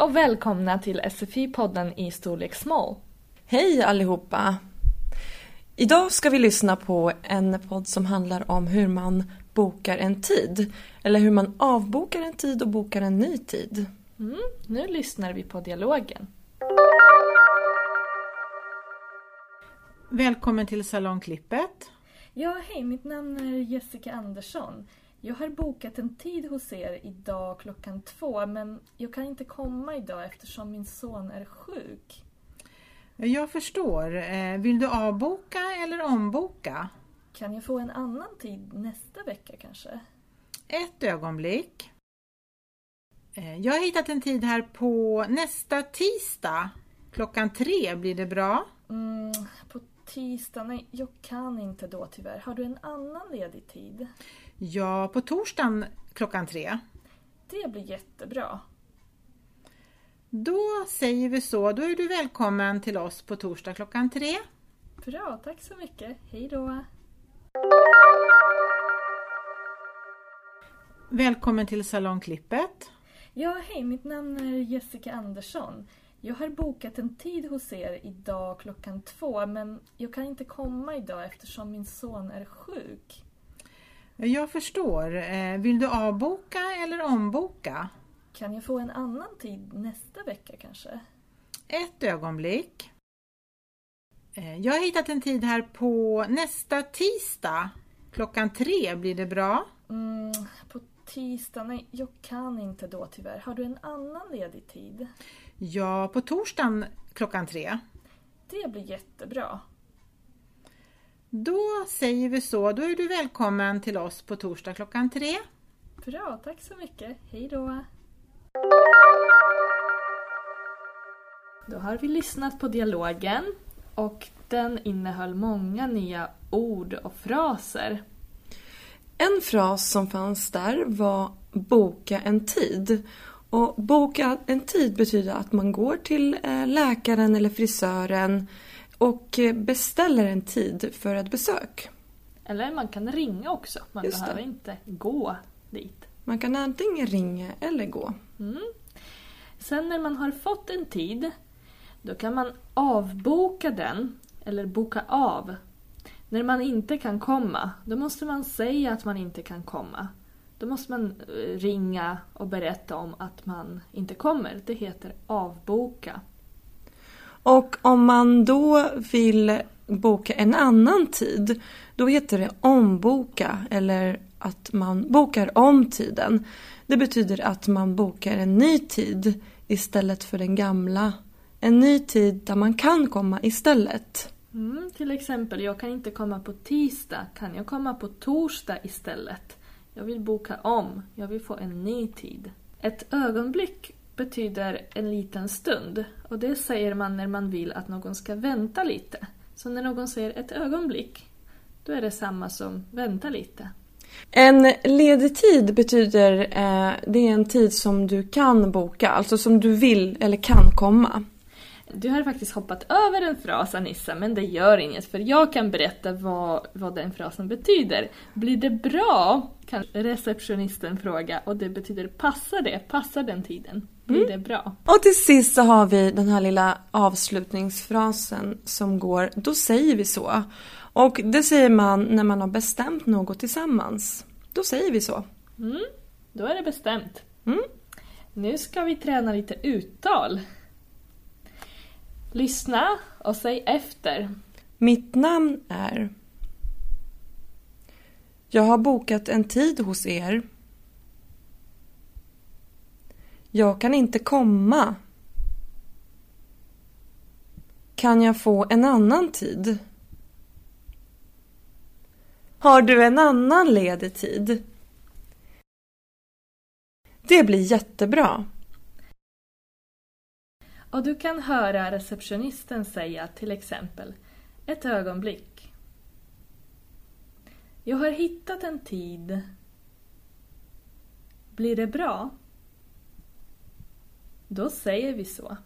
Hej och välkomna till SFI-podden i storlek small. Hej allihopa! Idag ska vi lyssna på en podd som handlar om hur man bokar en tid. Eller hur man avbokar en tid och bokar en ny tid. Mm, nu lyssnar vi på dialogen. Välkommen till Salongklippet. Ja, hej, mitt namn är Jessica Andersson. Jag har bokat en tid hos er idag klockan två men jag kan inte komma idag eftersom min son är sjuk. Jag förstår. Eh, Vill du avboka eller omboka? Kan jag få en annan tid nästa vecka kanske? Ett ögonblick. Eh, Jag har hittat en tid här på nästa tisdag. Klockan tre, blir det bra? Mm, på tisdag? Nej, jag kan inte då tyvärr. Har du en annan ledig tid? Ja, på torsdagen klockan tre. Det blir jättebra. Då säger vi så. Då är du välkommen till oss på torsdag klockan tre. Bra, tack så mycket. Hej då! Välkommen till Salongklippet. Ja, hej, mitt namn är Jessica Andersson. Jag har bokat en tid hos er idag klockan två men jag kan inte komma idag eftersom min son är sjuk. Jag förstår. Eh, Vill du avboka eller omboka? Kan jag få en annan tid nästa vecka kanske? Ett ögonblick. Eh, Jag har hittat en tid här på nästa tisdag. Klockan tre, blir det bra? På tisdag? Nej, jag kan inte då tyvärr. Har du en annan ledig tid? Ja, på torsdagen klockan tre. Det blir jättebra. Då säger vi så. Då är du välkommen till oss på torsdag klockan tre. Bra, tack så mycket. Hej då! Då har vi lyssnat på dialogen och den innehöll många nya ord och fraser. En fras som fanns där var boka en tid. Och boka en tid betyder att man går till eh, läkaren eller frisören och eh, beställer en tid för ett besök. Eller man kan ringa också. Man Just det. behöver inte gå dit. Man kan antingen ringa eller gå. Mm. Sen när man har fått en tid, då kan man avboka den, eller boka av. När man inte kan komma, då måste man säga att man inte kan komma. Då måste man eh, ringa och berätta om att man inte kommer. Det heter avboka. Och om man då vill boka en annan tid, då heter det omboka eller att man bokar om tiden. Det betyder att man bokar en ny tid istället för den gamla. En ny tid där man kan komma istället. Mm, till exempel, jag kan inte komma på tisdag. Kan jag komma på torsdag istället? Jag vill boka om. Jag vill få en ny tid. Ett ögonblick betyder en liten stund. Och det säger man när man vill att någon ska vänta lite. Så när någon säger ett ögonblick, då är det samma som vänta lite. En ledig tid betyder eh, det är en tid som du kan boka, alltså som du vill eller kan komma. Du har faktiskt hoppat över en fras Anissa, men det gör inget för jag kan berätta vad, vad den frasen betyder. Blir det bra? kan receptionisten fråga och det betyder passar det? Passar den tiden? Blir det bra? Och till sist så har vi den här lilla avslutningsfrasen som går Då säger vi så. Och det säger man när man har bestämt något tillsammans. Då säger vi så. Mm, då är det bestämt. Mm. Nu ska vi träna lite uttal. Lyssna och säg efter. Mitt namn är Jag har bokat en tid hos er. Jag kan inte komma. Kan jag få en annan tid? Har du en annan ledig tid? Det blir jättebra. Och du kan höra receptionisten säga till exempel ett ögonblick. Jag har hittat en tid. Blir det bra? Då säger vi så.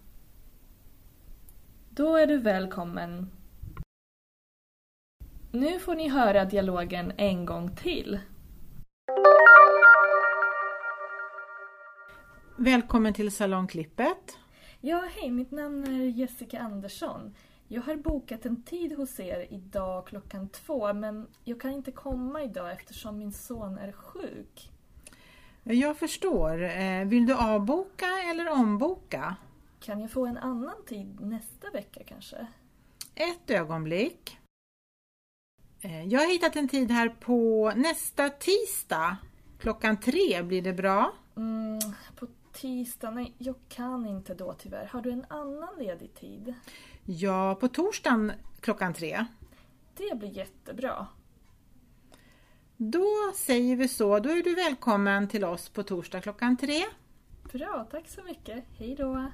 Då är du välkommen. Nu får ni höra dialogen en gång till. Välkommen till Salongklippet. Ja, hej, mitt namn är Jessica Andersson. Jag har bokat en tid hos er idag klockan två, men jag kan inte komma idag eftersom min son är sjuk. Jag förstår. Eh, Vill du avboka eller omboka? Kan jag få en annan tid nästa vecka kanske? Ett ögonblick. Eh, Jag har hittat en tid här på nästa tisdag. Klockan tre, blir det bra? Mm, tisdag? Nej, jag kan inte då tyvärr. Har du en annan ledig tid? Ja, på torsdagen klockan tre. Det blir jättebra. Då säger vi så. Då är du välkommen till oss på torsdag klockan tre. Bra, tack så mycket. Hej då!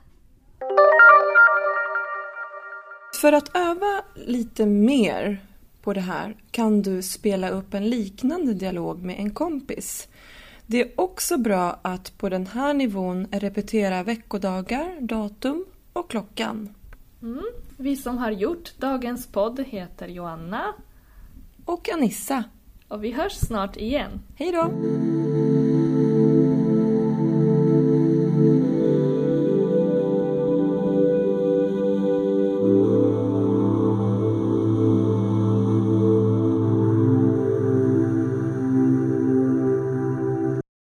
För att öva lite mer på det här kan du spela upp en liknande dialog med en kompis. Det är också bra att på den här nivån repetera veckodagar, datum och klockan. Mm. Vi som har gjort dagens podd heter Joanna Och Anissa. och vi hörs snart igen. Hej då!